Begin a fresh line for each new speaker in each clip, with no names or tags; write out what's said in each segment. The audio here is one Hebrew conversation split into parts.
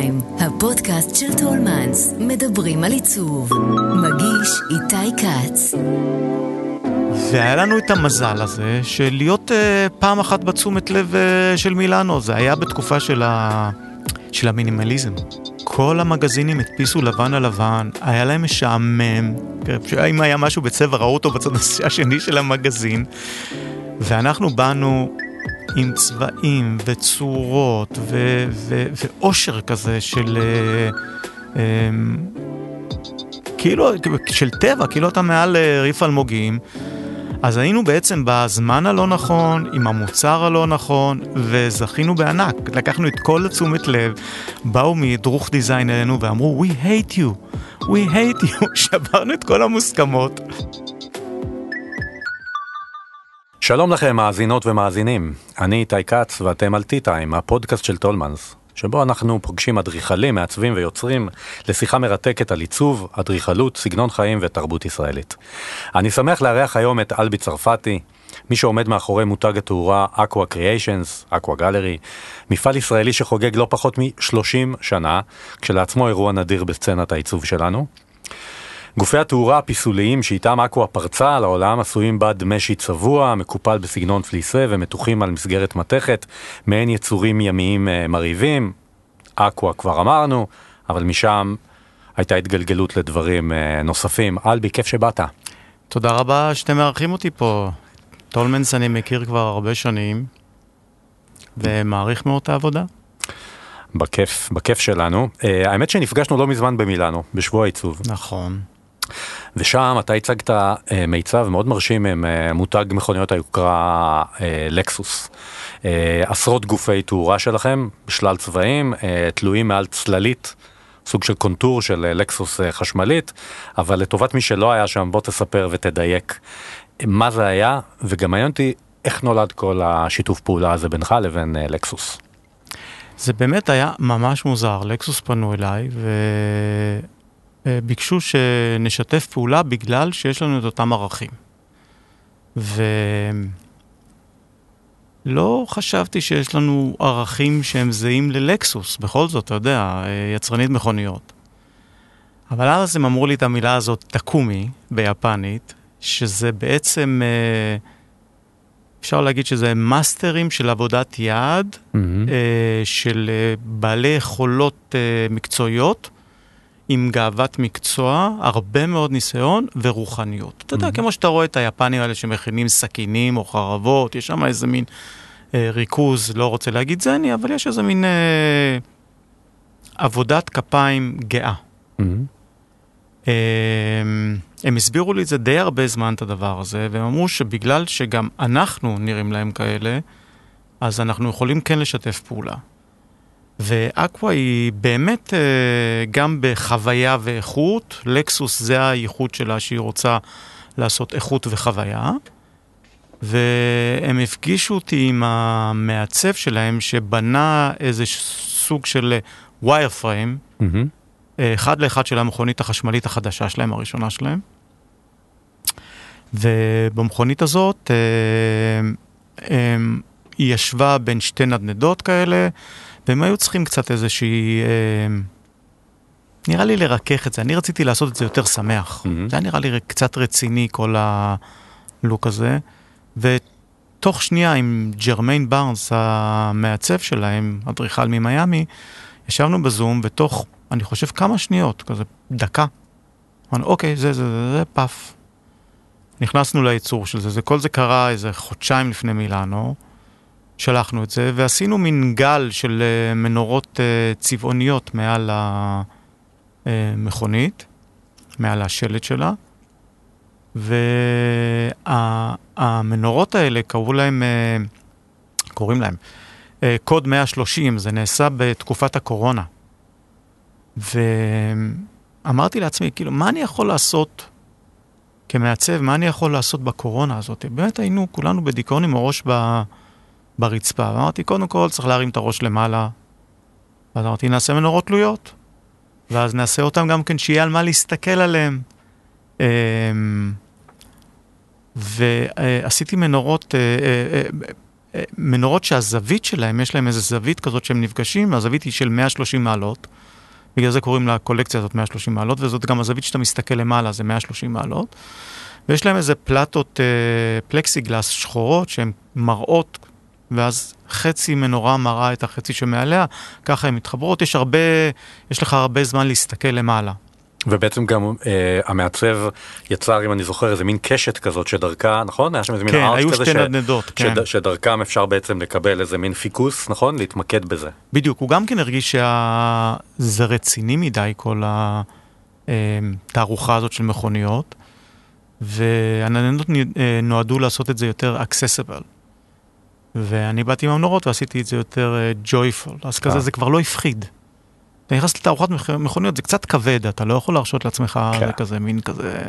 טיים, הפודקאסט של טולמנס, מדברים על עיצוב. מגיש איתי כץ.
והיה לנו את המזל הזה של להיות uh, פעם אחת בתשומת לב uh, של מילאנו, זה היה בתקופה של, ה... של המינימליזם. כל המגזינים הדפיסו לבן על לבן, היה להם משעמם, אם היה משהו בצבע ראו אותו בצד השני של המגזין, ואנחנו באנו עם צבעים וצורות ו- ו- ואושר כזה של... Uh, um, כאילו, של טבע, כאילו אתה מעל uh, ריף אלמוגים. אז היינו בעצם בזמן הלא נכון, עם המוצר הלא נכון, וזכינו בענק. לקחנו את כל התשומת לב, באו מדרוך דיזיין אלינו ואמרו, We hate you, we hate you, שברנו את כל המוסכמות.
שלום לכם מאזינות ומאזינים, אני איתי כץ ואתם על T-Time, הפודקאסט של טולמנס, שבו אנחנו פוגשים אדריכלים, מעצבים ויוצרים לשיחה מרתקת על עיצוב, אדריכלות, סגנון חיים ותרבות ישראלית. אני שמח לארח היום את אלבי צרפתי, מי שעומד מאחורי מותג התאורה Aqua Creations, Aqua Gallery, מפעל ישראלי שחוגג לא פחות מ-30 שנה, כשלעצמו אירוע נדיר בסצנת העיצוב שלנו. גופי התאורה הפיסוליים שאיתם אקווה פרצה על העולם עשויים בד משי צבוע, מקופל בסגנון פליסה ומתוחים על מסגרת מתכת, מעין יצורים ימיים אה, מרהיבים. אקווה כבר אמרנו, אבל משם הייתה התגלגלות לדברים אה, נוספים. אלבי, כיף שבאת.
תודה רבה שאתם מארחים אותי פה. טולמנס אני מכיר כבר הרבה שנים, ומעריך מאוד את העבודה.
בכיף, בכיף שלנו. Uh, האמת שנפגשנו לא מזמן במילאנו, בשבוע העיצוב.
נכון.
ושם אתה הצגת uh, מיצב מאוד מרשים עם uh, מותג מכוניות היוקרה uh, לקסוס. עשרות גופי תאורה שלכם, בשלל צבעים, תלויים מעל צללית. סוג של קונטור של לקסוס חשמלית, אבל לטובת מי שלא היה שם, בוא תספר ותדייק מה זה היה, וגם מעניין אותי איך נולד כל השיתוף פעולה הזה בינך לבין לקסוס.
זה באמת היה ממש מוזר, לקסוס פנו אליי וביקשו שנשתף פעולה בגלל שיש לנו את אותם ערכים. ולא חשבתי שיש לנו ערכים שהם זהים ללקסוס, בכל זאת, אתה יודע, יצרנית מכוניות. אבל אז הם אמרו לי את המילה הזאת, טקומי, ביפנית, שזה בעצם... אה, אפשר להגיד שזה מאסטרים של עבודת יד, mm-hmm. אה, של אה, בעלי יכולות אה, מקצועיות, עם גאוות מקצוע, הרבה מאוד ניסיון ורוחניות. Mm-hmm. אתה יודע, כמו שאתה רואה את היפנים האלה שמכינים סכינים או חרבות, יש שם איזה מין אה, ריכוז, לא רוצה להגיד זני, אבל יש איזה מין אה, עבודת כפיים גאה. Mm-hmm. אה, הם הסבירו לי את זה די הרבה זמן, את הדבר הזה, והם אמרו שבגלל שגם אנחנו נראים להם כאלה, אז אנחנו יכולים כן לשתף פעולה. ואקווה היא באמת אה, גם בחוויה ואיכות, לקסוס זה הייחוד שלה שהיא רוצה לעשות איכות וחוויה. והם הפגישו אותי עם המעצב שלהם שבנה איזה סוג של ווייר פריים, mm-hmm. אחד לאחד של המכונית החשמלית החדשה שלהם, הראשונה שלהם. ובמכונית הזאת אה, היא ישבה בין שתי נדנדות כאלה, והם היו צריכים קצת איזושהי... אה, נראה לי לרכך את זה, אני רציתי לעשות את זה יותר שמח. Mm-hmm. זה היה נראה לי קצת רציני כל הלוק הזה. ותוך שנייה עם ג'רמיין בארנס, המעצב שלהם, אדריכל ממיאמי, ישבנו בזום, ותוך אני חושב כמה שניות, כזה דקה. אמרנו, אוקיי, זה, זה, זה, זה, פאף. נכנסנו לייצור של זה, זה, כל זה קרה איזה חודשיים לפני מילאנו, שלחנו את זה, ועשינו מין גל של uh, מנורות uh, צבעוניות מעל המכונית, uh, מעל השלט שלה, והמנורות וה, האלה, קראו להם, קוראים להם, קוד 130, זה נעשה בתקופת הקורונה. ואמרתי לעצמי, כאילו, מה אני יכול לעשות כמעצב, מה אני יכול לעשות בקורונה הזאת? באמת היינו כולנו בדיכאון עם הראש ב... ברצפה. ואמרתי, קודם כל צריך להרים את הראש למעלה. ואז אמרתי, נעשה מנורות תלויות. ואז נעשה אותם גם כן, שיהיה על מה להסתכל עליהם. אמ, ועשיתי מנורות, אה, אה, אה, מנורות שהזווית שלהם, יש להם איזה זווית כזאת שהם נפגשים, הזווית היא של 130 מעלות. בגלל זה קוראים לקולקציה הזאת 130 מעלות, וזאת גם הזווית שאתה מסתכל למעלה, זה 130 מעלות. ויש להם איזה פלטות אה, פלקסיגלס שחורות שהן מראות, ואז חצי מנורה מראה את החצי שמעליה, ככה הן מתחברות, יש הרבה, יש לך הרבה זמן להסתכל למעלה.
ובעצם גם אה, המעצב יצר, אם אני זוכר, איזה מין קשת כזאת שדרכה, נכון? היה שם איזה מין
כן,
ארץ כזה
שתי נדנדות, כן.
שד, שדרכם אפשר בעצם לקבל איזה מין פיקוס, נכון? להתמקד בזה.
בדיוק, הוא גם כן הרגיש שזה רציני מדי, כל התערוכה הזאת של מכוניות, והנדנדות אה, נועדו לעשות את זה יותר accessible. ואני באתי עם המנורות ועשיתי את זה יותר uh, joyful, אז כזה
אה.
זה כבר לא הפחיד. אתה נכנס לתערוכת מכ- מכוניות, זה קצת כבד, אתה לא יכול להרשות לעצמך
כן.
כזה מין כזה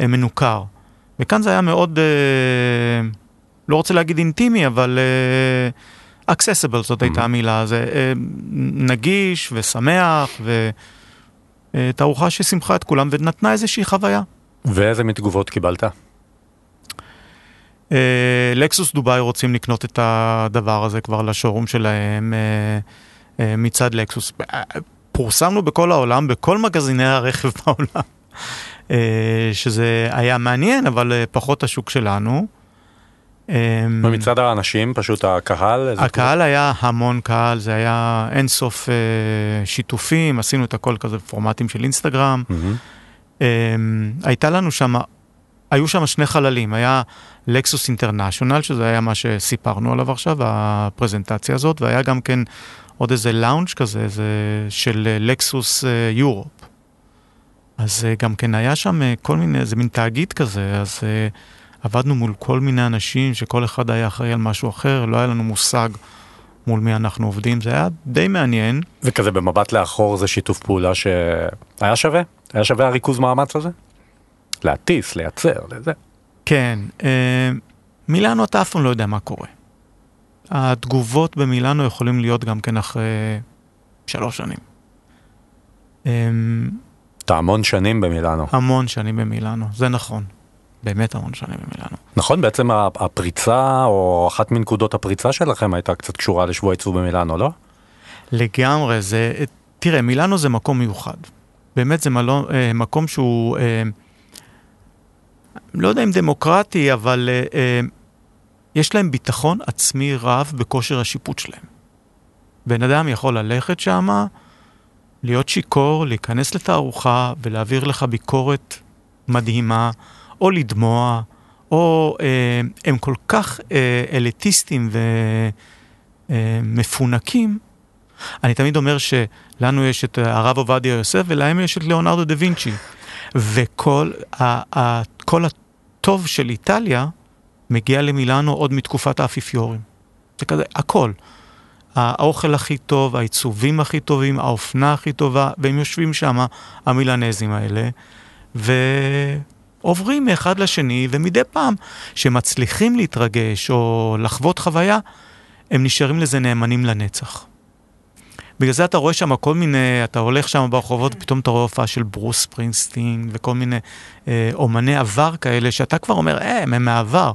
אה, מנוכר. וכאן זה היה מאוד, אה, לא רוצה להגיד אינטימי, אבל אה, accessible זאת הייתה
Mhm.
המילה, זה אה, נגיש ושמח, ותערוכה ששימחה את כולם ונתנה איזושהי חוויה.
ואיזה מין תגובות קיבלת?
אה, לקסוס דובאי רוצים לקנות את הדבר הזה כבר לשורום שלהם אה, אה, מצד לקסוס. אה, פורסמנו בכל העולם, בכל מגזיני הרכב בעולם, אה, שזה היה מעניין, אבל אה, פחות השוק שלנו. אה,
ומצד האנשים, פשוט הקהל?
הקהל היה המון קהל, זה היה אינסוף אה, שיתופים, עשינו את הכל כזה בפורמטים של אינסטגרם. אמ, הייתה לנו שם, היו שם שני חללים, היה לקסוס אינטרנשיונל, שזה היה מה שסיפרנו עליו עכשיו, הפרזנטציה הזאת, והיה גם כן עוד איזה לאונג' כזה, זה של אה, לקסוס אה, יורופ. אז אה, גם כן היה שם אה, כל מיני, איזה מין תאגיד כזה, אז אה, עבדנו מול כל מיני אנשים, שכל אחד היה אחראי על משהו אחר, לא היה לנו מושג מול מי אנחנו עובדים, זה היה די מעניין.
וכזה במבט לאחור זה שיתוף פעולה שהיה שווה? היה שווה הריכוז מאמץ הזה? להטיס, לייצר, לזה.
כן, אה, מילאנו אתה אף פעם לא יודע מה קורה. התגובות במילאנו יכולים להיות גם כן אחרי שלוש שנים. אה,
אתה המון שנים במילאנו.
המון שנים במילאנו, זה נכון. באמת המון שנים במילאנו.
נכון, בעצם הפריצה, או אחת מנקודות הפריצה שלכם הייתה קצת קשורה לשבוע עיצוב במילאנו, לא?
לגמרי, זה, תראה, מילאנו זה מקום מיוחד. באמת זה מלון, אה, מקום שהוא, אה, לא יודע אם דמוקרטי, אבל אה, אה, יש להם ביטחון עצמי רב בכושר השיפוט שלהם. בן אדם יכול ללכת שמה, להיות שיכור, להיכנס לתערוכה ולהעביר לך ביקורת מדהימה, או לדמוע, או אה, הם כל כך אה, אליטיסטים ומפונקים. אני תמיד אומר שלנו יש את הרב עובדיה יוסף ולהם יש את ליאונרדו דה וינצ'י. וכל הטוב של איטליה מגיע למילאנו עוד מתקופת האפיפיורים. זה כזה, הכל. האוכל הכי טוב, העיצובים הכי טובים, האופנה הכי טובה, והם יושבים שם, המילנזים האלה, ועוברים מאחד לשני, ומדי פעם שמצליחים להתרגש או לחוות חוויה, הם נשארים לזה נאמנים לנצח. בגלל זה אתה רואה שם כל מיני, אתה הולך שם ברחובות, פתאום אתה רואה הופעה של ברוס ספרינגסטין וכל מיני אה, אומני עבר כאלה, שאתה כבר אומר, אה, הם מהעבר.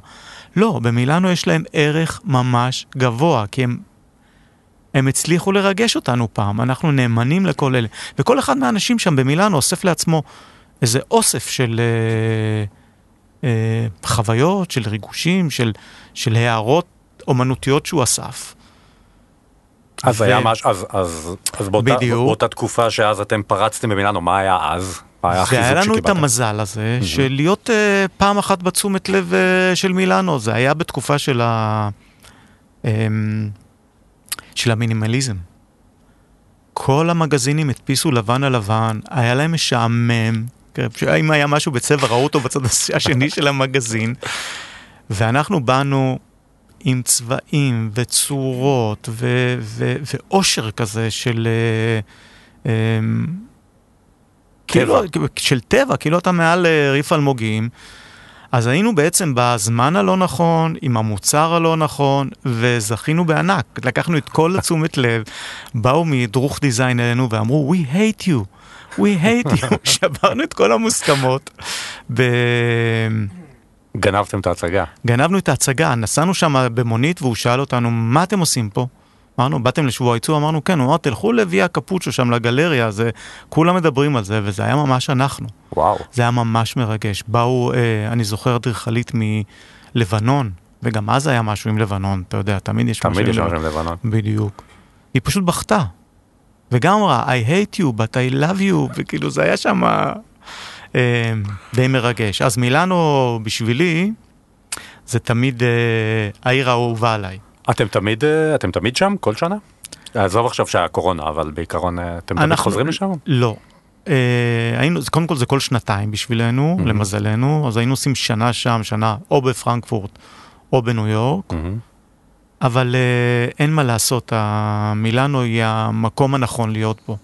לא, במילאנו יש להם ערך ממש גבוה, כי הם, הם הצליחו לרגש אותנו פעם, אנחנו נאמנים לכל אלה. וכל אחד מהאנשים שם במילאנו אוסף לעצמו איזה אוסף של אה, אה, חוויות, של ריגושים, של, של הערות אומנותיות שהוא אסף.
אז
ו-
היה משהו, אז, אז, אז באותה,
בדיוק.
באותה תקופה שאז אתם פרצתם במילאנו, מה היה אז? מה היה
לנו את? המזל הזה של להיות uh, פעם אחת בתשומת לב uh, של מילאנו, זה היה בתקופה של, ה, um, של המינימליזם. כל המגזינים הדפיסו לבן על לבן, היה להם משעמם, כן, אם היה משהו בצבע ראו אותו בצד השני של המגזין, ואנחנו באנו עם צבעים וצורות ו- ו- ואושר כזה של... uh, um, כאילו, של טבע, כאילו אתה מעל אה, ריף אלמוגים. אז היינו בעצם בזמן הלא נכון, עם המוצר הלא נכון, וזכינו בענק. לקחנו את כל התשומת לב, באו מדרוך דיזיין אלינו ואמרו, We hate you, we hate you. שברנו את כל המוסכמות. ב...
גנבתם את ההצגה.
גנבנו את ההצגה, נסענו שם במונית והוא שאל אותנו, מה אתם עושים פה? אמרנו, באתם לשבוע ייצוא? אמרנו, כן, הוא אמר, תלכו לוויה קפוצ'ו שם לגלריה, זה, כולם מדברים על זה, וזה היה ממש אנחנו.
וואו.
זה היה ממש מרגש. באו, אה, אני זוכר אדריכלית מלבנון, וגם אז היה משהו עם לבנון, אתה יודע, תמיד יש
תמיד יש
משהו
משהו עם לבנון.
בדיוק. היא פשוט בכתה. וגם אמרה, I hate you, but I love you, וכאילו זה היה שם אה, די מרגש. אז מילאנו בשבילי, זה תמיד אה, העיר האהובה עליי.
אתם תמיד, אה, אתם תמיד שם? כל שנה? עזוב עכשיו שהיה קורונה, אבל בעיקרון אה, אתם תמיד
אנחנו-
חוזרים לשם?
לא. אה, היינו, קודם כל זה כל שנתיים בשבילנו,
Mhm.
למזלנו, אז היינו עושים שנה שם, שנה או בפרנקפורט או בניו יורק,
מהמם.
אבל אה, אין מה לעשות, המילאנו היא המקום הנכון להיות פה,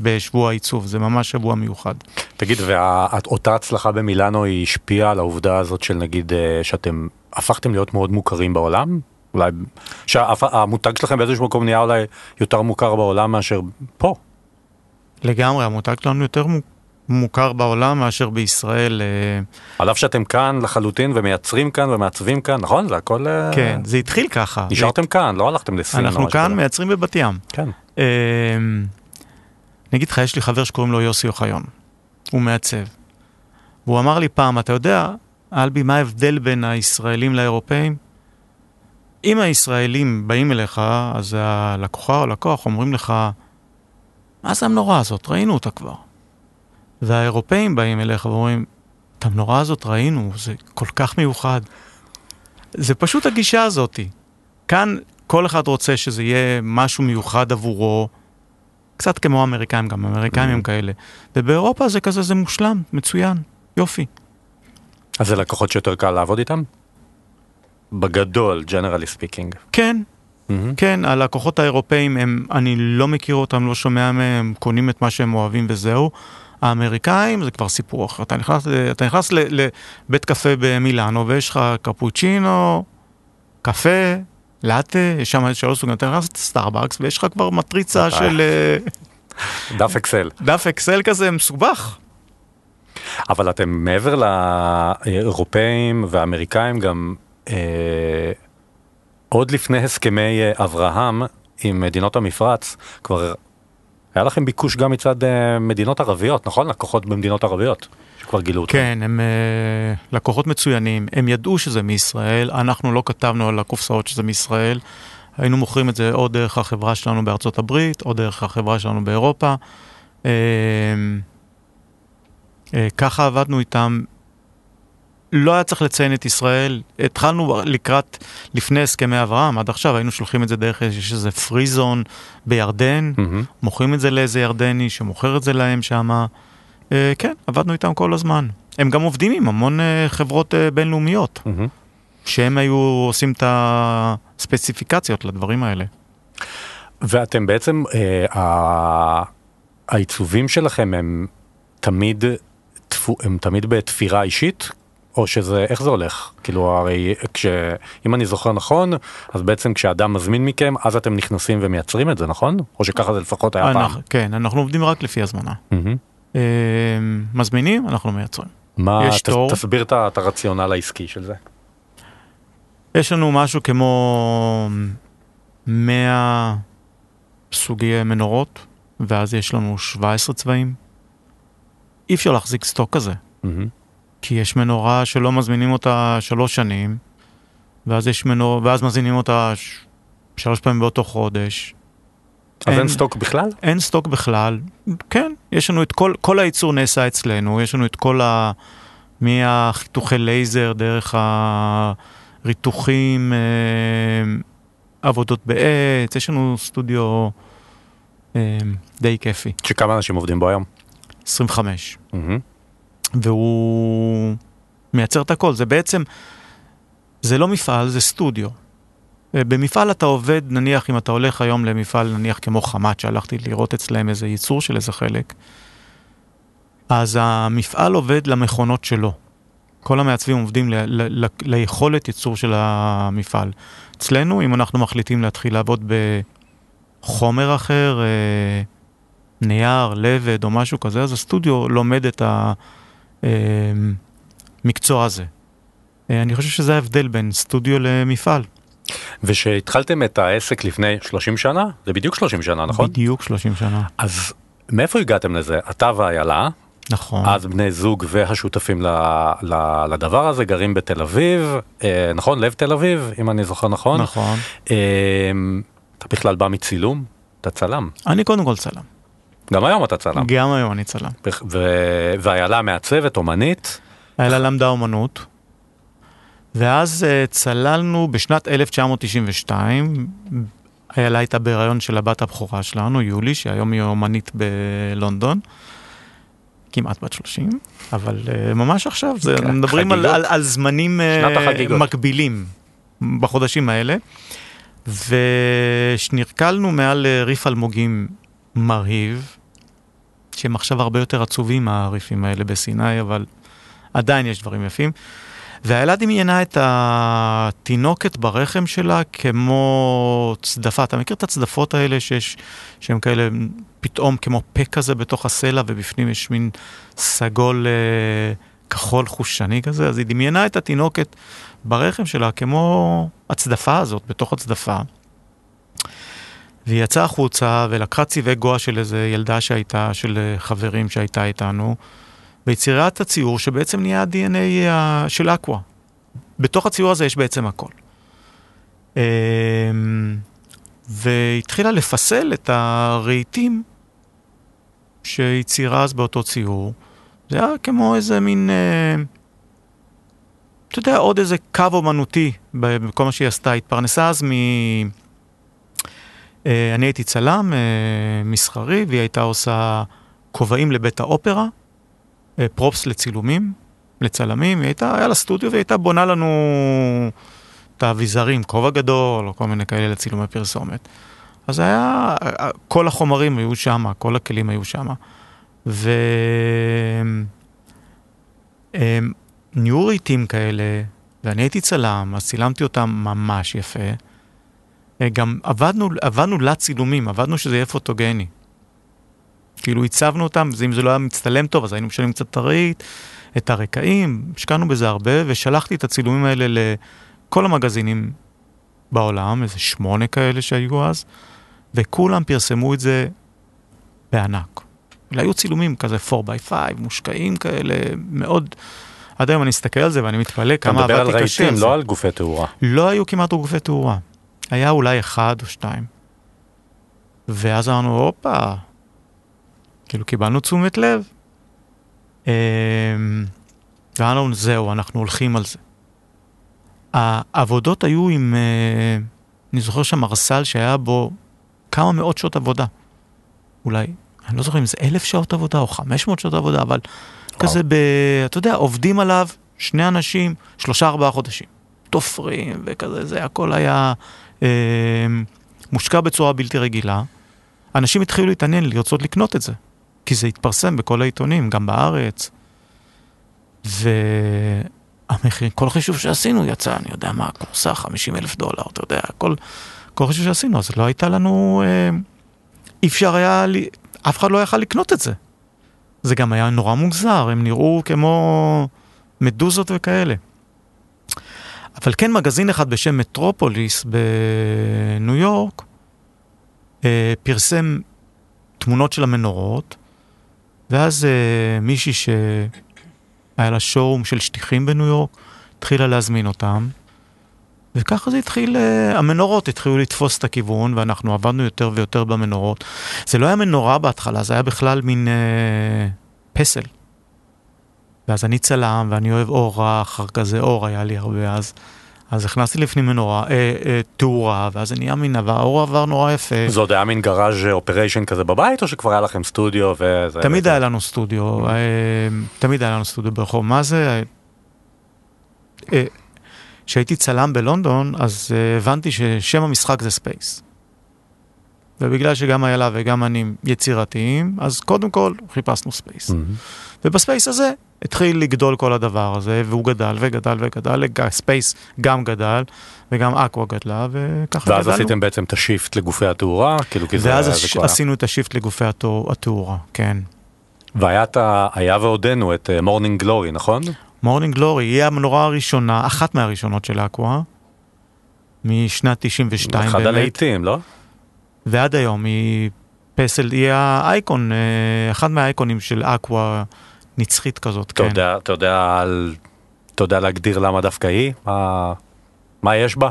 בשבוע העיצוב, זה ממש שבוע מיוחד.
תגיד, ואותה הצלחה במילאנו היא השפיעה על העובדה הזאת של נגיד אה, שאתם הפכתם להיות מאוד מוכרים בעולם? אולי שהמותג שלכם באיזשהו מקום נהיה אולי יותר מוכר בעולם מאשר פה.
לגמרי, המותג שלנו יותר מו- מוכר בעולם מאשר בישראל. אה,
על אף שאתם כאן לחלוטין ומייצרים כאן ומעצבים כאן, נכון? זה הכל... אה,
כן, זה התחיל ככה.
נשארתם כאן, לא הלכתם לסין.
אנחנו כאן. מייצרים בבת ים.
כן.
אני אגיד לך, יש לי חבר שקוראים לו יוסי אוחיון, הוא מעצב. והוא אמר לי פעם, אתה יודע, אלבי, מה ההבדל בין הישראלים לאירופאים? אם הישראלים באים אליך, אז הלקוחה או הלקוח אומרים לך, מה זה המנורה הזאת? ראינו אותה כבר. והאירופאים באים אליך ואומרים, את המנורה הזאת ראינו, זה כל כך מיוחד. זה פשוט הגישה הזאתי. כאן כל אחד רוצה שזה יהיה משהו מיוחד עבורו, קצת כמו האמריקאים, גם האמריקאים הם כאלה. ובאירופה זה כזה, זה מושלם, מצוין, יופי.
אז זה לקוחות שיותר קל לעבוד איתם? בגדול, generally speaking.
כן,
מהמם.
כן, הלקוחות האירופאים, הם, אני לא מכיר אותם, לא שומע מהם, קונים את מה שהם אוהבים וזהו. האמריקאים זה כבר סיפור אחר. אתה נכנס, אתה נכנס לבית קפה במילאנו ויש לך קפוצ'ינו, קפה, לאטה, יש שם שלוש סוגים, אתה נכנס לסטארבקס ויש לך כבר מטריצה. של אה,
דף אקסל.
דף אקסל כזה מסובך.
אבל אתם מעבר לאירופאים והאמריקאים גם אה, עוד לפני הסכמי אה, אברהם עם מדינות המפרץ כבר היה לכם ביקוש גם מצד אה, מדינות ערביות נכון לקוחות במדינות ערביות שכבר גילו אתכם.
כן, הם אה, לקוחות מצוינים, הם ידעו שזה מישראל, אנחנו לא כתבנו על הקופסאות שזה מישראל, היינו מוכרים את זה או דרך החברה שלנו בארצות הברית, או דרך החברה שלנו באירופה. אה, אה, ככה עבדנו איתם. לא היה צריך לציין את ישראל, התחלנו לקראת, לפני הסכמי אברהם, עד עכשיו היינו שולחים את זה דרך, יש איזה פרי זון בירדן,
מהמם.
מוכרים את זה לאיזה ירדני שמוכר את זה להם שמה. אה, כן, עבדנו איתם כל הזמן. הם גם עובדים עם המון אה, חברות אה, בינלאומיות. שהם היו עושים את הספציפיקציות לדברים האלה.
ואתם בעצם העיצובים שלכם הם תמיד הם תמיד בתפירה אישית או שזה איך זה הולך כאילו הרי כש... אם אני זוכר נכון אז בעצם כשאדם מזמין מכם אז אתם נכנסים ומייצרים את זה נכון או שככה זה לפחות היה פעם.
אנחנו, כן, אנחנו עובדים רק לפי הזמנה.
מהמם.
אה, מזמינים, אנחנו מייצרים.
מה ת-. תסביר את הרציונל העסקי של זה.
יש לנו משהו כמו 100 סוגי מנורות, ואז יש לנו 17 צבעים. אי אפשר להחזיק סטוק כזה.
מהמם.
כי יש מנורה שלא מזמינים אותה שלוש שנים, ואז יש מנור... ואז מזמינים אותה ש... שלוש פעמים באותו חודש.
אז אין סטוק בכלל?
אין סטוק בכלל. כן, יש לנו את כל, כל הייצור נעשה אצלנו, יש לנו את כל ה... מהחיתוכי לייזר, דרך הריתוחים, אה, עבודות בעץ, יש לנו סטודיו אה, די כיפי,
שכמה אנשים עובדים בו היום?
25.
מהמם.
והוא מייצר את הכל. זה בעצם, זה לא מפעל, זה סטודיו. אה, במפעל אתה עובד, נניח אם אתה הולך היום למפעל נניח כמו חמת, שהלכתי לראות אצלם איזה ייצור של איזה חלק, אז המפעל עובד למכונות שלו. כל המעצבים עובדים ל- ל- ל- ליכולת ייצור של המפעל. אצלנו, אם אנחנו מחליטים להתחיל לעבוד בחומר אחר, אה, נייר, לבד או משהו כזה, אז הסטודיו לומד את המקצוע הזה. אה, אני חושב שזה ההבדל בין סטודיו למפעל.
ושהתחלתם את העסק לפני 30 שנה? זה בדיוק 30 שנה, נכון?
בדיוק 30 שנה.
אז מאיפה הגעתם לזה? אתה ואיילה,
נכון.
אז בני זוג והשותפים ל, ל, לדבר הזה גרים בתל אביב, אה, נכון? לב תל אביב, אם אני זוכר נכון.
נכון.
אה, אתה בכלל בא מצילום? אתה צלם.
אני קודם כל צלם.
גם היום אתה צלם.
גם היום אני צלם.
ואיילה מעצבת, אומנית.
איילה למדה אומנות, ואז uh, צללנו בשנת 1992, איילה הייתה בהיריון של הבת הבכורה שלנו, יולי, שהיום היא אומנית בלונדון. כמעט בת 30, אבל uh, ממש עכשיו, זה,
כן,
מדברים על. על, על זמנים uh. מקבילים בחודשים האלה, ושנרקלנו מעל ריף אלמוגים מרהיב, שהם עכשיו הרבה יותר עצובים מהריפים האלה בסיני, אבל עדיין יש דברים יפים. והאיילה דמיינה את התינוקת ברחם שלה כמו צדפה. אתה מכיר את הצדפות האלה שיש, שהן כאלה פתאום כמו פה כזה בתוך הסלע ובפנים יש מין סגול אה, כחול חושני כזה? אז היא דמיינה את התינוקת ברחם שלה כמו הצדפה הזאת, בתוך הצדפה. והיא יצאה החוצה ולקחה צבעי גואה של איזה ילדה שהייתה, של חברים שהייתה איתנו, ויצירה את הציור שבעצם נהיה ה-DNA ה- של אקווה. בתוך הציור הזה יש בעצם הכל. אמ, והתחילה לפסל את הרהיטים שהיא אז באותו ציור. זה היה כמו איזה מין, אה, אתה יודע, עוד איזה קו אומנותי בכל מה שהיא עשתה. התפרנסה אז מ... אה, אני הייתי צלם אה, מסחרי, והיא הייתה עושה כובעים לבית האופרה, אה, פרופס לצילומים, לצלמים, היא הייתה, היה לה סטודיו והיא הייתה בונה לנו את האביזרים, כובע גדול, או כל מיני כאלה לצילומי פרסומת. אז זה היה, אה, כל החומרים היו שם, כל הכלים היו שם. ו... אה, נהיו כאלה, ואני הייתי צלם, אז צילמתי אותם ממש יפה. אה, גם עבדנו, עבדנו לצילומים, עבדנו שזה יהיה פוטוגני. כאילו הצבנו אותם, ואם זה לא היה מצטלם טוב, אז היינו משנים קצת את הרהיט, את הרקעים, השקענו בזה הרבה, ושלחתי את הצילומים האלה לכל המגזינים בעולם, איזה שמונה כאלה שהיו אז, וכולם פרסמו את זה בענק. היו צילומים כזה 4x5, מושקעים כאלה, מאוד... עד היום אני מסתכל על זה ואני מתפלא
אתה
כמה
מדבר
עבדתי קשה על
רהיטים. לא על גופי תאורה.
לא היו כמעט גופי תאורה. היה אולי אחד או שתיים. ואז אמרנו, הופה, כאילו קיבלנו תשומת לב. אמ, ואמרנו, זהו, אנחנו הולכים על זה. העבודות היו עם, אה, אני זוכר שם ארסל שהיה בו כמה מאות שעות עבודה. אולי, אני לא זוכר אם זה אלף שעות עבודה או חמש מאות שעות עבודה, אבל כזה ב... אתה יודע, עובדים עליו שני אנשים, שלושה ארבעה חודשים. תופרים וכזה, זה הכל היה אה, מושקע בצורה בלתי רגילה. אנשים התחילו להתעניין, לרצות לקנות את זה, כי זה התפרסם בכל העיתונים, גם בארץ. והמחיר, כל חישוב שעשינו יצא, אני יודע מה, קורסה 50 אלף דולר, אתה יודע, כל, כל חישוב שעשינו, אז לא הייתה לנו, אה, אי אפשר היה, לי, אף אחד לא יכל לקנות את זה. זה גם היה נורא מוזר, הם נראו כמו מדוזות וכאלה. אבל כן מגזין אחד בשם מטרופוליס בניו יורק אה, פרסם תמונות של המנורות, ואז אה, מישהי שהיה לה שואום של שטיחים בניו יורק, התחילה להזמין אותם, וככה זה התחיל, אה, המנורות התחילו לתפוס את הכיוון, ואנחנו עבדנו יותר ויותר במנורות. זה לא היה מנורה בהתחלה, זה היה בכלל מין אה, פסל. ואז אני צלם, ואני אוהב אור רך, כזה אור היה לי הרבה אז. אז הכנסתי לפנים מנורה, אה, אה, תאורה, ואז זה נהיה מין עבר, האור עבר נורא יפה.
זה עוד היה מין garage operation כזה בבית, או שכבר היה לכם סטודיו וזה?
תמיד
וזה?
היה לנו סטודיו, אה, תמיד היה לנו סטודיו ברחוב. מה זה? אה, כשהייתי צלם בלונדון, אז אה, הבנתי ששם המשחק זה space. ובגלל שגם איילה וגם אני יצירתיים, אז קודם כל חיפשנו space.
מהמם.
וב space הזה התחיל לגדול כל הדבר הזה, והוא גדל וגדל וגדל, space גם גדל, וגם Aqua גדלה, וככה
ואז
גדלנו.
עשיתם בעצם את ה shift לגופי התאורה, כאילו כי זה
ואז הש-
היה.
עשינו את ה shift לגופי התאו- התאורה, כן.
והיה היה ועודנו את Morning Glory, נכון?
Morning Glory היא המנורה הראשונה, אחת מהראשונות של Aqua, משנת 92
אחד
באמת,
הלהיטים, לא?
ועד היום היא פסל, היא האייקון, אה, אחד מהאייקונים של Aqua נצחית כזאת, כן.
אתה יודע, על- אתה יודע להגדיר למה דווקא היא? מה, מה יש בה?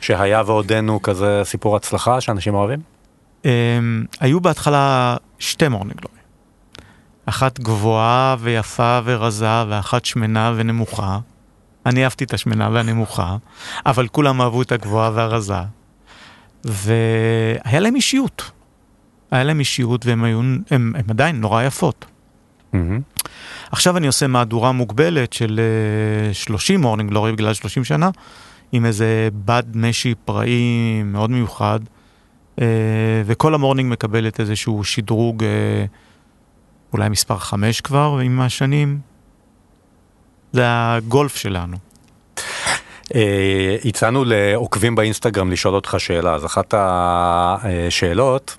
שהיה ועודנו כזה סיפור הצלחה שאנשים אוהבים?
אמ, היו בהתחלה שתי Morning Glory. אחת גבוהה ויפה ורזה, ואחת שמנה ונמוכה. אני אהבתי את השמנה והנמוכה, אבל כולם אהבו את הגבוהה והרזה. והיה להם אישיות. היה להם אישיות והם היו, הם, הם עדיין נורא יפות.
מהמם.
עכשיו אני עושה מהדורה מוגבלת של אה, 30 Morning Glory בגלל 30 שנה, עם איזה בד משי פראי מאוד מיוחד, אה, וכל ה Morning מקבלת איזשהו שדרוג, אה, אולי מספר 5 כבר עם השנים. זה הגולף שלנו.
אה, הצענו לעוקבים באינסטגרם לשאול אותך שאלה, אז אחת השאלות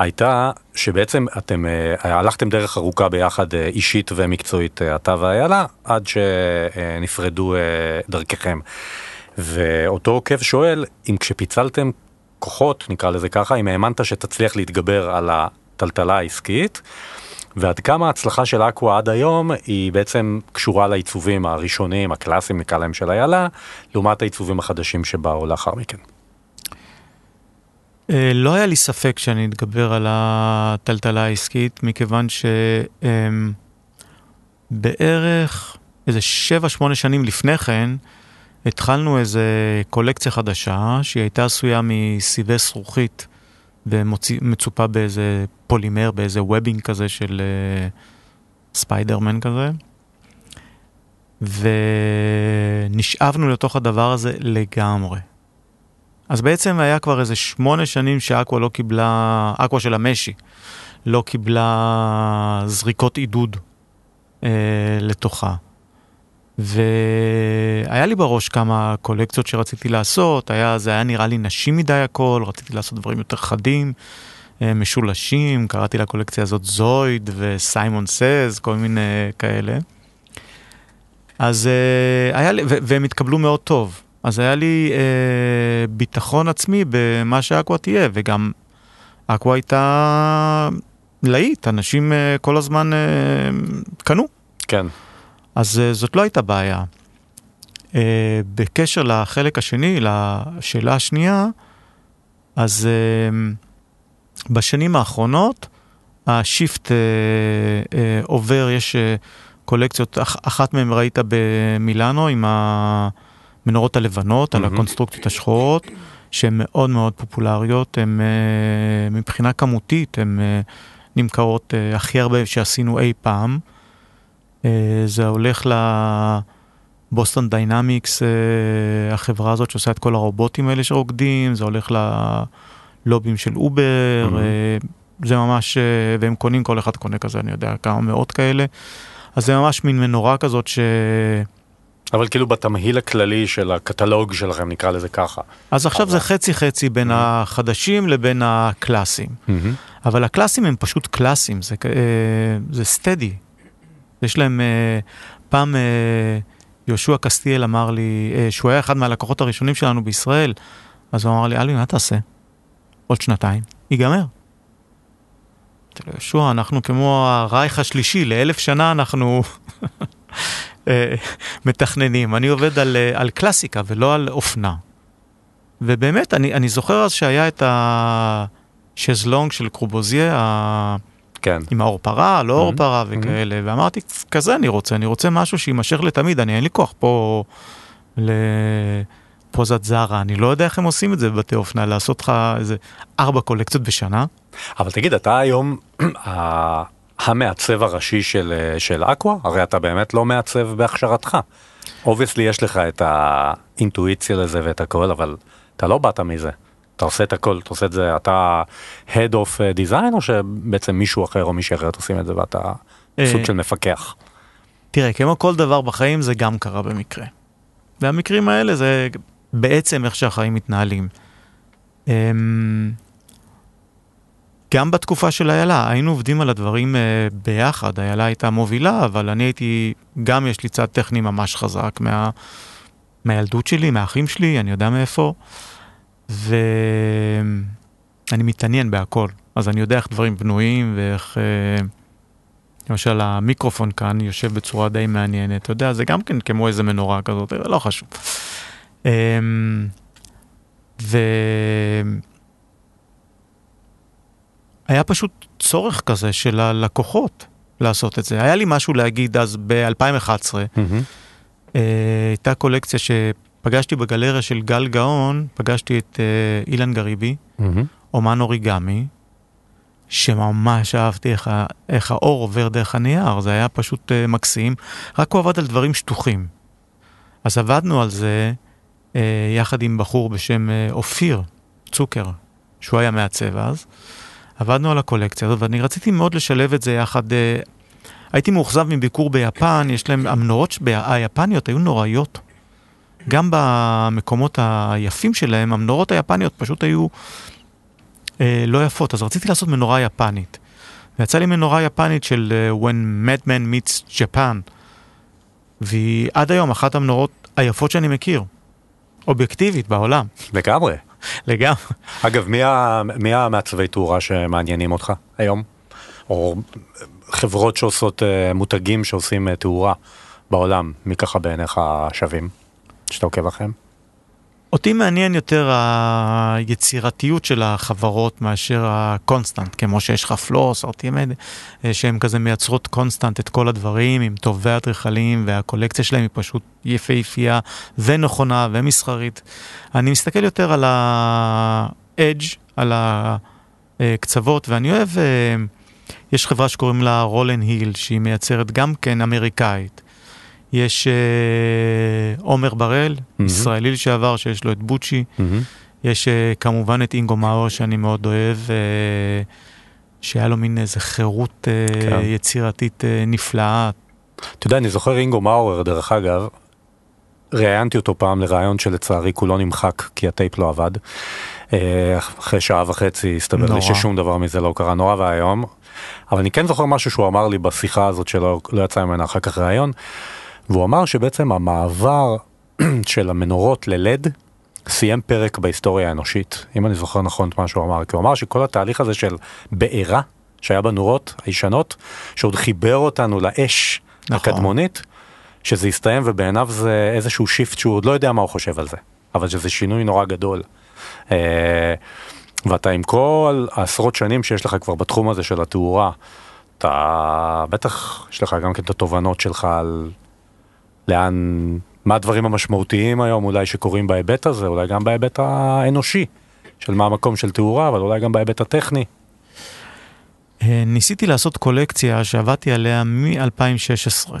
הייתה שבעצם אתם אה, הלכתם דרך ארוכה ביחד אה, אישית ומקצועית, אה, אתה ואיילה, עד שנפרדו דרככם. ואותו עוקב שואל אם כשפיצלתם כוחות, נקרא לזה ככה, אם האמנת שתצליח להתגבר על הטלטלה העסקית, ועד כמה ההצלחה של אקווה עד היום היא בעצם קשורה לעיצובים הראשונים, הקלאסיים נקרא להם של איילה, לעומת העיצובים החדשים שבאו לאחר מכן.
אה, לא היה לי ספק שאני אתגבר על הטלטלה העסקית, מכיוון שבערך איזה 7-8 שנים לפני כן, התחלנו איזה קולקציה חדשה, שהיא הייתה עשויה מסיבי זכוכית ומצופה באיזה פולימר, באיזה webbing כזה של אה, ספיידרמן כזה. ונשאבנו לתוך הדבר הזה לגמרי. אז בעצם היה כבר איזה שמונה שנים שאקווה לא קיבלה, אקווה של המשי, לא קיבלה זריקות עידוד אה, לתוכה. והיה לי בראש כמה קולקציות שרציתי לעשות, היה, זה היה נראה לי נשי מדי הכל, רציתי לעשות דברים יותר חדים, אה, משולשים, קראתי לקולקציה הזאת זויד וסיימון סז, כל מיני כאלה. אז אה, היה לי, והם התקבלו מאוד טוב. אז היה לי אה, ביטחון עצמי במה שאקווה תהיה, וגם אקווה הייתה להיט, אנשים אה, כל הזמן אה, קנו.
כן.
אז uh, זאת לא הייתה בעיה. Uh, בקשר לחלק השני, לשאלה השנייה, אז uh, בשנים האחרונות השיפט uh, uh, עובר, יש uh, קולקציות, אח, אחת מהן ראית במילאנו עם המנורות הלבנות, על
מהמם.
הקונסטרוקציות השחורות, שהן מאוד מאוד פופולריות, הן uh, מבחינה כמותית, הן uh, נמכרות uh, הכי הרבה שעשינו אי פעם. אה, זה הולך ל Boston Dynamics, אה, החברה הזאת שעושה את כל הרובוטים האלה שרוקדים, זה הולך ללובים של אובר,
Mhm.
אה, זה ממש, אה, והם קונים, כל אחד קונה כזה, אני יודע, כמה מאות כאלה. אז זה ממש מין מנורה כזאת ש...
אבל כאילו בתמהיל הכללי של הקטלוג שלכם, נקרא לזה ככה.
אז עכשיו
אבל-
זה חצי חצי בין החדשים לבין הקלאסיים. אבל הקלאסים הם פשוט קלאסים, זה, אה, זה סטדי. יש להם, אה, פעם אה, יהושע קסטיאל אמר לי, שהוא היה אחד מהלקוחות הראשונים שלנו בישראל, אז הוא אמר לי, אלוהים, מה תעשה? עוד שנתיים, ייגמר. אמרתי לו, יהושע, אנחנו כמו הרייך השלישי, לאלף שנה אנחנו מתכננים. אני עובד על, אה, על קלאסיקה ולא על אופנה. ובאמת, אני, אני זוכר אז שהיה את השזלונג של קרובוזיה, ה...
כן.
עם האור פרה, לא אור
Mhm,
פרה וכאלה, ואמרתי, כזה אני רוצה, אני רוצה משהו שיימשך לתמיד, אני אין לי כוח פה לפוזת Zara, אני לא יודע איך הם עושים את זה בבתי אופנה, לעשות לך איזה ארבע קולקציות בשנה.
אבל תגיד, אתה היום ה- המעצב הראשי של, אה, של אקווה? הרי אתה באמת לא מעצב בהכשרתך. Obviously יש לך את האינטואיציה לזה ואת הכל, אבל אתה לא באת מזה. אתה עושה את הכל, אתה עושה את זה, אתה Head of Design או שבעצם מישהו אחר או מישהי אחרת עושים את זה ואתה
אה,
סוג של מפקח?
תראה, כמו כל דבר בחיים, זה גם קרה במקרה. והמקרים האלה זה בעצם איך שהחיים מתנהלים. גם בתקופה של איילה, היינו עובדים על הדברים אה, ביחד, איילה הייתה מובילה, אבל אני הייתי, גם יש לי צד טכני ממש חזק מה, מהילדות שלי, מהאחים שלי, אני יודע מאיפה, ואני מתעניין בהכל, אז אני יודע איך דברים בנויים ואיך... אה, למשל המיקרופון כאן יושב בצורה די מעניינת, אתה יודע, זה גם כן כמו איזה מנורה כזאת, לא חשוב. אמ, ו... היה פשוט צורך כזה של הלקוחות לעשות את זה. היה לי משהו להגיד אז ב-2011, mm-hmm. אה, הייתה קולקציה שפגשתי בגלריה של גל גאון, פגשתי את אה, אילן גריבי, mm-hmm. אומן אוריגמי, שממש אהבתי איך, איך האור עובר דרך הנייר, זה היה פשוט uh, מקסים, רק הוא עבד על דברים שטוחים. אז עבדנו על זה uh, יחד עם בחור בשם uh, אופיר צוקר, שהוא היה מעצב אז. עבדנו על הקולקציה הזאת, ואני רציתי מאוד לשלב את זה יחד. Uh, הייתי מאוכזב מביקור ביפן, יש להם, המנורות היפניות היו נוראיות. גם במקומות היפים שלהם, המנורות היפניות פשוט היו אה, לא יפות, אז רציתי לעשות מנורה יפנית. ויצא לי מנורה יפנית של uh, When Madman Meets Japan, והיא עד היום אחת המנורות היפות שאני מכיר, אובייקטיבית בעולם.
לגמרי.
לגמרי.
אגב, מי, המעצבי תאורה שמעניינים אותך היום? או חברות שעושות uh, מותגים שעושים uh, תאורה בעולם, מי ככה בעיניך שווים, שאתה עוקב אחריהם?
אותי מעניין יותר היצירתיות של החברות מאשר ה content, כמו שיש לך Flos, Artemide, שהן כזה מייצרות constant את כל הדברים עם טובי האדריכלים והקולקציה שלהם היא פשוט יפהפייה ונכונה ומסחרית. אני מסתכל יותר על ה-edge, על הקצוות, ואני אוהב, אה, יש חברה שקוראים לה רולן היל, שהיא מייצרת גם כן אמריקאית. יש אה, עומר בראל, mm-hmm. ישראלי לשעבר, שיש לו את בוצ'י. Mm-hmm. יש uh, כמובן את אינגו מאור, שאני מאוד אוהב, uh, שהיה לו מין איזה חירות uh, כן. יצירתית uh, נפלאה.
אתה יודע, אני זוכר אינגו מאור, דרך אגב, ראיינתי אותו פעם לראיון שלצערי כולו נמחק, כי הטייפ לא עבד. אחרי שעה וחצי הסתבר נורא. לי ששום דבר מזה לא קרה, נורא ואיום. אבל אני כן זוכר משהו שהוא אמר לי בשיחה הזאת שלא לא יצא ממנה אחר כך ראיון. והוא אמר שבעצם המעבר של המנורות ללד סיים פרק בהיסטוריה האנושית, אם אני זוכר נכון את מה שהוא אמר, כי הוא אמר שכל התהליך הזה של בעירה שהיה בנורות הישנות, שעוד חיבר אותנו לאש נכון. הקדמונית, שזה הסתיים ובעיניו זה איזשהו שיפט שהוא עוד לא יודע מה הוא חושב על זה, אבל שזה שינוי נורא גדול. אה, ואתה עם כל העשרות שנים שיש לך כבר בתחום הזה של התאורה, אתה בטח יש לך גם כן את התובנות שלך על לאן, מה הדברים המשמעותיים היום אולי שקורים בהיבט הזה, אולי גם בהיבט האנושי, של מה המקום של תאורה, אבל אולי גם בהיבט הטכני.
אה, ניסיתי לעשות קולקציה שעבדתי עליה מ-2016,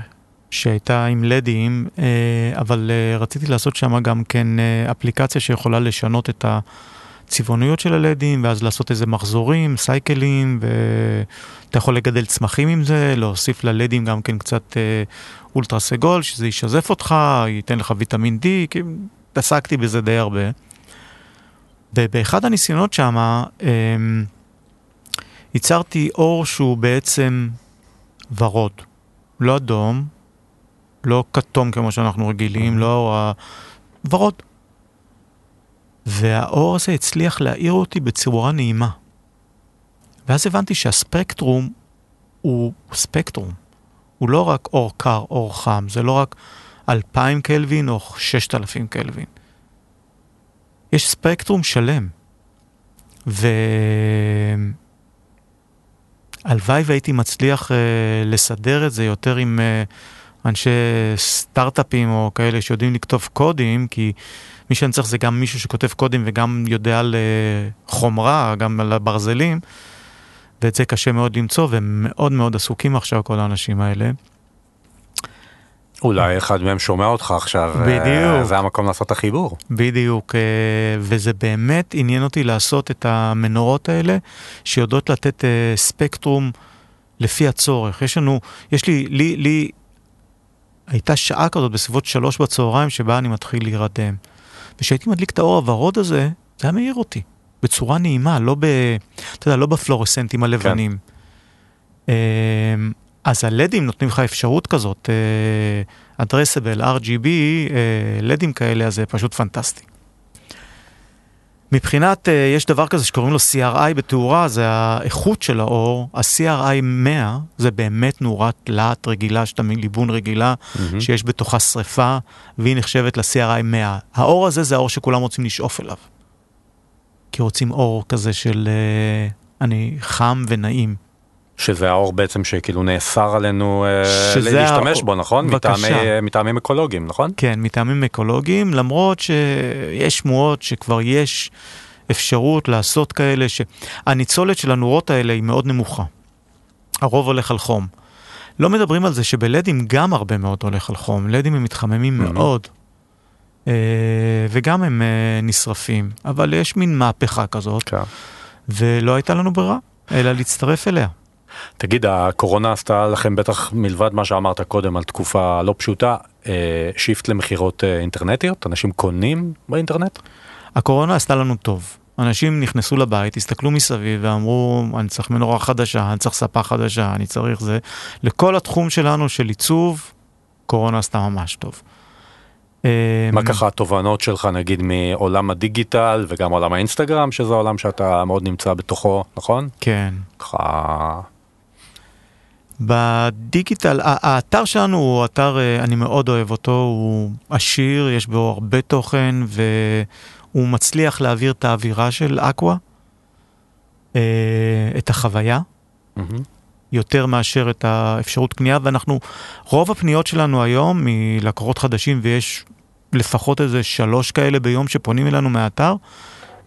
שהייתה עם לדים, אה, אבל אה, רציתי לעשות שם גם כן אפליקציה שיכולה לשנות את הצבעוניות של הלדים, ואז לעשות איזה מחזורים, סייקלים, ואתה יכול לגדל צמחים עם זה, להוסיף ללדים גם כן קצת אולטרה סגול, שזה ישזף אותך, ייתן לך ויטמין D, כי התעסקתי בזה די הרבה. ובאחד הניסיונות שם, אמ, ייצרתי אור שהוא בעצם ורוד, לא אדום, לא כתום כמו שאנחנו רגילים, לא. ורוד. והאור הזה הצליח להאיר אותי בצורה נעימה. ואז הבנתי שהספקטרום הוא ספקטרום. הוא לא רק אור קר, אור חם, זה לא רק 2,000 קלווין או 6,000 קלווין. יש ספקטרום שלם. והלוואי והייתי מצליח uh, לסדר את זה יותר עם uh, אנשי סטארט-אפים או כאלה שיודעים לכתוב קודים, כי מי שאני צריך זה גם מישהו שכותב קודים וגם יודע על uh, חומרה, גם על הברזלים. ואת זה קשה מאוד למצוא, והם מאוד מאוד עסוקים עכשיו, כל האנשים האלה.
אולי אחד מהם שומע אותך עכשיו,
אה, בדיוק.
זה המקום לעשות את החיבור.
בדיוק, אה, וזה באמת עניין אותי לעשות את המנורות האלה, שיודעות לתת אה, ספקטרום לפי הצורך. יש לנו, יש לי, לי, לי, הייתה שעה כזאת בסביבות שלוש בצהריים, שבה אני מתחיל להירדם. וכשהייתי מדליק את האור הוורוד הזה, זה היה מעיר אותי. בצורה נעימה, לא ב... אתה יודע, לא בפלורסנטים הלבנים. כן. אז הלדים נותנים לך אפשרות כזאת, אדרסבל, RGB, לדים כאלה, אז זה פשוט פנטסטי. מבחינת, uh, יש דבר כזה שקוראים לו CRI בתאורה, זה האיכות של האור, ה-CRI 100 זה באמת נורת להט רגילה, שאתה ליבון רגילה, mm-hmm. שיש בתוכה שריפה, והיא נחשבת ל-CRI 100. האור הזה זה האור שכולם רוצים לשאוף אליו. כי רוצים אור כזה של, uh, אני חם ונעים.
שזה האור בעצם שכאילו נאסר עלינו אה, להשתמש האור... בו, נכון? מטעמי, מטעמים אקולוגיים, נכון?
כן, מטעמים אקולוגיים, למרות שיש שמועות שכבר יש אפשרות לעשות כאלה, שהניצולת של הנורות האלה היא מאוד נמוכה. הרוב הולך על חום. לא מדברים על זה שבלדים גם הרבה מאוד הולך על חום, לדים הם מתחממים mm-hmm. מאוד, אה, וגם הם אה, נשרפים, אבל יש מין מהפכה כזאת, כן. ולא הייתה לנו ברירה, אלא להצטרף אליה.
תגיד, הקורונה עשתה לכם בטח מלבד מה שאמרת קודם על תקופה לא פשוטה, אה, שיפט למכירות אה, אינטרנטיות? אנשים קונים באינטרנט?
הקורונה עשתה לנו טוב. אנשים נכנסו לבית, הסתכלו מסביב ואמרו, אני צריך מנורה חדשה, אני צריך ספה חדשה, אני צריך זה. לכל התחום שלנו של עיצוב, קורונה עשתה ממש טוב.
מה אמ, ככה התובנות שלך נגיד מעולם הדיגיטל וגם עולם האינסטגרם שזה עולם שאתה מאוד נמצא בתוכו נכון?
כן.
ככה
בדיגיטל, האתר שלנו הוא אתר, אה, אני מאוד אוהב אותו, הוא עשיר, יש בו הרבה תוכן והוא מצליח להעביר את האווירה של אקווה, אה, את החוויה, mm-hmm. יותר מאשר את האפשרות קנייה, ואנחנו, רוב הפניות שלנו היום מלקוחות חדשים, ויש לפחות איזה שלוש כאלה ביום שפונים אלינו מהאתר,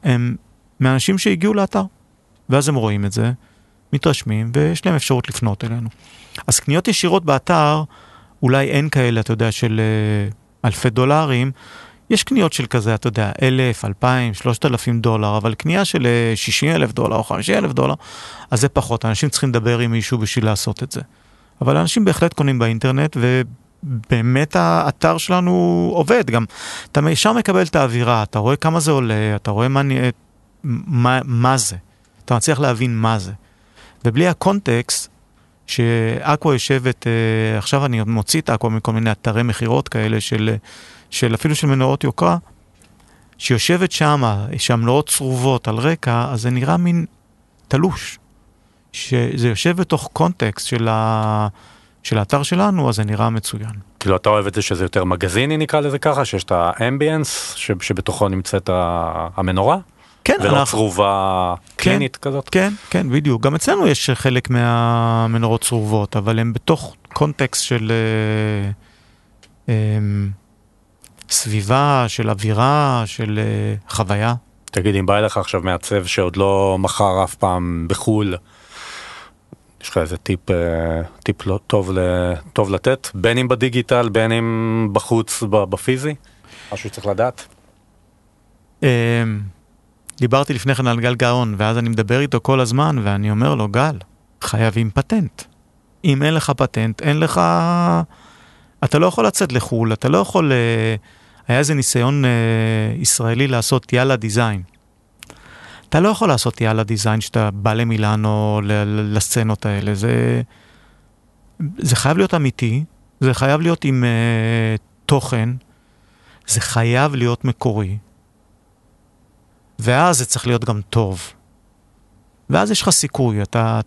הם מאנשים שהגיעו לאתר, ואז הם רואים את זה. מתרשמים ויש להם אפשרות לפנות אלינו. אז קניות ישירות באתר, אולי אין כאלה, אתה יודע, של uh, אלפי דולרים. יש קניות של כזה, אתה יודע, אלף, אלפיים, שלושת אלפים דולר, אבל קנייה של אה, שישים אלף דולר או חמישים אלף דולר, אז זה פחות, אנשים צריכים לדבר עם מישהו בשביל לעשות את זה. אבל אנשים בהחלט קונים באינטרנט, ובאמת האתר שלנו עובד, גם אתה ישר מקבל את האווירה, אתה רואה כמה זה עולה, אתה רואה מה, מה, מה זה, אתה מצליח להבין מה זה. ובלי הקונטקסט, שאקווה יושבת, אה, עכשיו אני מוציא את אקווה מכל מיני אתרי מכירות כאלה של, של אפילו של מנורות יוקרה, שיושבת שמה, שהמנורות צרובות על רקע, אז זה נראה מין תלוש. שזה יושב בתוך קונטקסט של, ה... של האתר שלנו, אז זה נראה מצוין.
כאילו אתה אוהב את זה שזה יותר מגזיני נקרא לזה ככה, שיש את האמביאנס שבתוכו נמצאת המנורה?
כן,
ולא אנחנו... צרובה כן, קלינית כזאת?
כן, כן, בדיוק. גם אצלנו יש חלק מהמנורות צרובות, אבל הן בתוך קונטקסט של אה, אה, סביבה, של אווירה, של אה, חוויה.
תגיד, אם בא אליך עכשיו מעצב שעוד לא מכר אף פעם בחו"ל, יש לך איזה טיפ, אה, טיפ לא טוב, טוב לתת, בין אם בדיגיטל, בין אם בחוץ, בפיזי? משהו שצריך לדעת?
דיברתי לפני כן על גל גאון, ואז אני מדבר איתו כל הזמן, ואני אומר לו, גל, חייבים פטנט. אם אין לך פטנט, אין לך... אתה לא יכול לצאת לחו"ל, אתה לא יכול... אה, היה איזה ניסיון אה, ישראלי לעשות יאללה דיזיין. אתה לא יכול לעשות יאללה דיזיין שאתה בא למילאנו, לסצנות האלה. זה, זה חייב להיות אמיתי, זה חייב להיות עם uh, תוכן, זה חייב להיות מקורי, ואז זה צריך להיות גם טוב. ואז יש לך סיכוי, אתה...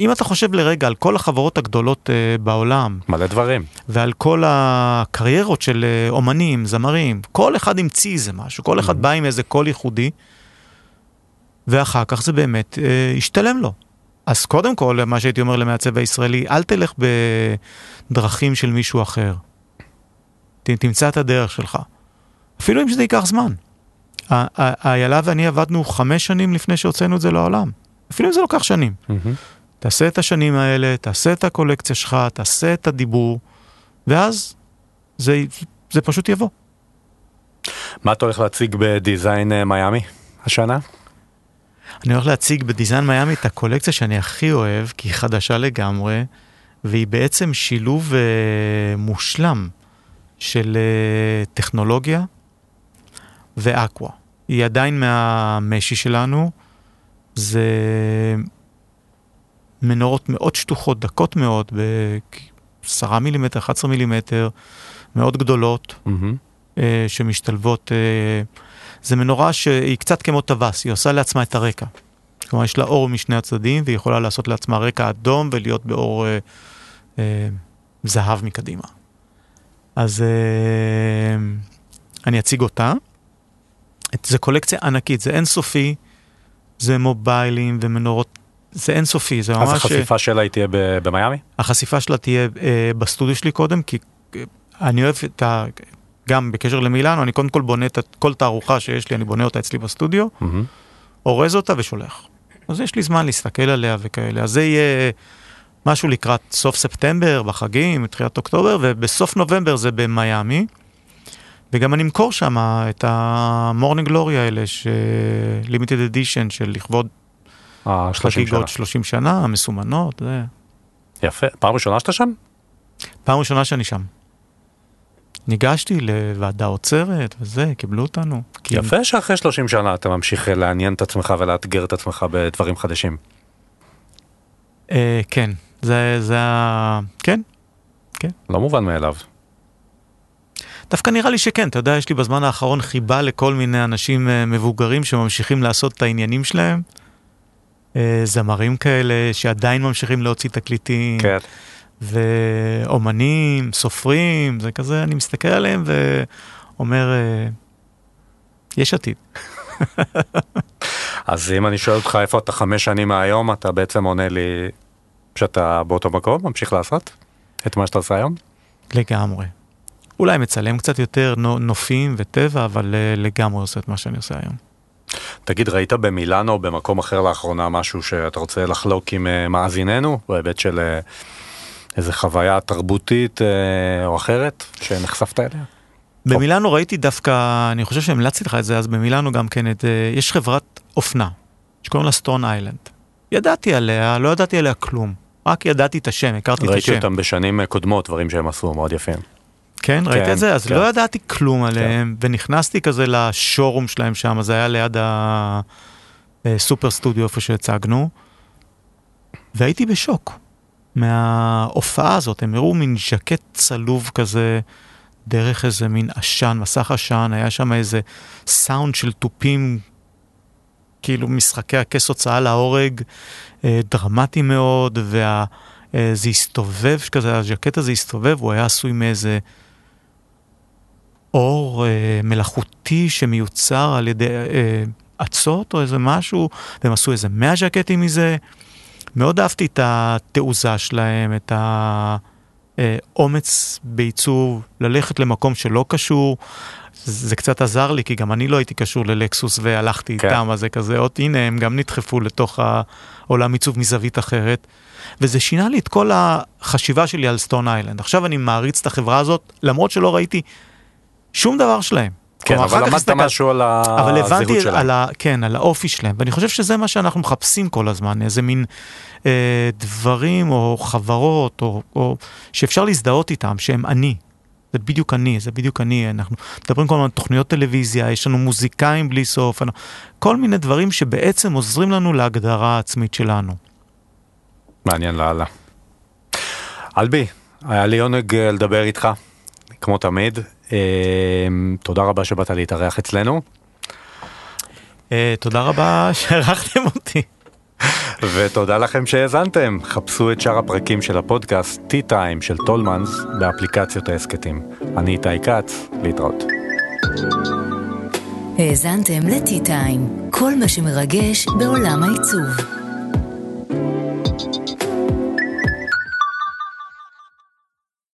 אם אתה חושב לרגע על כל החברות הגדולות uh, בעולם,
מלא דברים,
ועל כל הקריירות של uh, אומנים, זמרים, כל אחד המציא איזה משהו, כל אחד mm-hmm. בא עם איזה קול ייחודי, ואחר כך זה באמת uh, השתלם לו. אז קודם כל, מה שהייתי אומר למעצב הישראלי, אל תלך בדרכים של מישהו אחר. ת, תמצא את הדרך שלך. אפילו אם זה ייקח זמן. איילה ואני עבדנו חמש שנים לפני שהוצאנו את זה לעולם. אפילו אם זה לוקח שנים. Mm-hmm. תעשה את השנים האלה, תעשה את הקולקציה שלך, תעשה את הדיבור, ואז זה, זה פשוט יבוא.
מה אתה הולך להציג בדיזיין אה, מיאמי השנה?
אני הולך להציג בדיזיין מיאמי את הקולקציה שאני הכי אוהב, כי היא חדשה לגמרי, והיא בעצם שילוב uh, מושלם של uh, טכנולוגיה, ואקווה. היא עדיין מהמשי שלנו. זה מנורות מאוד שטוחות, דקות מאוד, ב-10 מילימטר, 11 מילימטר, מאוד גדולות, mm-hmm. שמשתלבות. אה, זה מנורה שהיא קצת כמו טווס, היא עושה לעצמה את הרקע. כלומר, יש לה אור משני הצדדים, והיא יכולה לעשות לעצמה רקע אדום ולהיות באור אה, אה, זהב מקדימה. אז אה, אני אציג אותה. זה קולקציה ענקית, זה אינסופי, זה מוביילים ומנורות, זה אינסופי, זה ממש...
אז החשיפה שלה היא תהיה במיאמי?
החשיפה שלה תהיה אה, בסטודיו שלי קודם, כי אה, אני אוהב את ה... גם בקשר למילאנו, אני קודם כל בונה את כל תערוכה שיש לי, אני בונה אותה אצלי בסטודיו, mm-hmm. אורז אותה ושולח. אז יש לי זמן להסתכל עליה וכאלה. אז זה יהיה משהו לקראת סוף ספטמבר, בחגים, תחילת אוקטובר, ובסוף נובמבר זה במיאמי. וגם אני אמכור שם את ה Morning Glory האלה, ש... לימיטד אדישן של לכבוד חגיגות 30 שנה, המסומנות, זה...
יפה. פעם ראשונה שאתה שם?
פעם ראשונה שאני שם. ניגשתי לוועדה עוצרת וזה, קיבלו אותנו.
יפה שאחרי 30 שנה אתה ממשיך לעניין את עצמך ולאתגר את עצמך בדברים חדשים.
אה, כן, זה, זה ה... כן, כן.
לא מובן מאליו.
דווקא נראה לי שכן, אתה יודע, יש לי בזמן האחרון חיבה לכל מיני אנשים אה, מבוגרים שממשיכים לעשות את העניינים שלהם. אה, זמרים כאלה שעדיין ממשיכים להוציא תקליטים. כן. ואומנים, סופרים, זה כזה, אני מסתכל עליהם ואומר, אה, יש עתיד.
אז אם אני שואל אותך איפה אתה חמש שנים מהיום, אתה בעצם עונה לי שאתה באותו מקום, ממשיך לעשות את מה שאתה עושה היום?
לגמרי. אולי מצלם קצת יותר נופים וטבע, אבל אה, לגמרי עושה את מה שאני עושה היום.
תגיד, ראית במילאנו או במקום אחר לאחרונה משהו שאתה רוצה לחלוק עם אה, מאזיננו, בהיבט של איזה חוויה תרבותית אה, או אחרת שנחשפת אליה?
במילאנו ראיתי דווקא, אני חושב שהמלצתי לך את זה, אז במילאנו גם כן, את, אה, יש חברת אופנה, שקוראים לה סטון איילנד. ידעתי עליה, לא ידעתי עליה כלום, רק ידעתי את השם, הכרתי את השם.
ראיתי אותם בשנים קודמות, דברים שהם עשו, מאוד יפים.
כן, ראית כן, את זה? אז כן. לא ידעתי כלום עליהם, כן. ונכנסתי כזה לשורום שלהם שם, זה היה ליד הסופר סטודיו איפה שהצגנו, והייתי בשוק. מההופעה הזאת, הם הראו מין ז'קט צלוב כזה, דרך איזה מין עשן, מסך עשן, היה שם איזה סאונד של תופים, כאילו משחקי הכס הוצאה להורג, אה, דרמטי מאוד, וזה אה, הסתובב כזה, הז'קט הזה הסתובב, הוא היה עשוי מאיזה אור אה, מלאכותי שמיוצר על ידי אצות או איזה משהו, והם עשו איזה 100 ז'קטים מזה. מאוד אהבתי את התעוזה שלהם, את האומץ בעיצוב, ללכת למקום שלא קשור. זה קצת עזר לי, כי גם אני לא הייתי קשור ללקסוס והלכתי כן. איתם, אז זה כזה, עוד הנה, הם גם נדחפו לתוך העולם עיצוב מזווית אחרת. וזה שינה לי את כל החשיבה שלי על סטון איילנד. עכשיו אני מעריץ את החברה הזאת, למרות שלא ראיתי שום דבר שלהם.
כן, אבל למדת הסתכל... משהו על הזהות שלהם. אבל הבנתי
על ה... כן, על האופי שלהם, ואני חושב שזה מה שאנחנו מחפשים כל הזמן, איזה מין אה, דברים או חברות, או, או שאפשר להזדהות איתם, שהם אני. זה בדיוק אני, זה בדיוק אני, אנחנו מדברים כל הזמן על תוכניות טלוויזיה, יש לנו מוזיקאים בלי סוף, כל מיני דברים שבעצם עוזרים לנו להגדרה העצמית שלנו.
מעניין לאללה. אלבי, היה לי עונג אה, לדבר איתך, כמו תמיד. אמ, תודה רבה שבאת להתארח אצלנו.
אה, תודה רבה שאירחתם אותי.
ותודה לכם שהאזנתם. חפשו את שאר הפרקים של הפודקאסט T-Time של טולמנס באפליקציות ההסכתים. אני איתי כץ, להתראות.
האזנתם ל-T-Time, כל מה שמרגש בעולם העיצוב.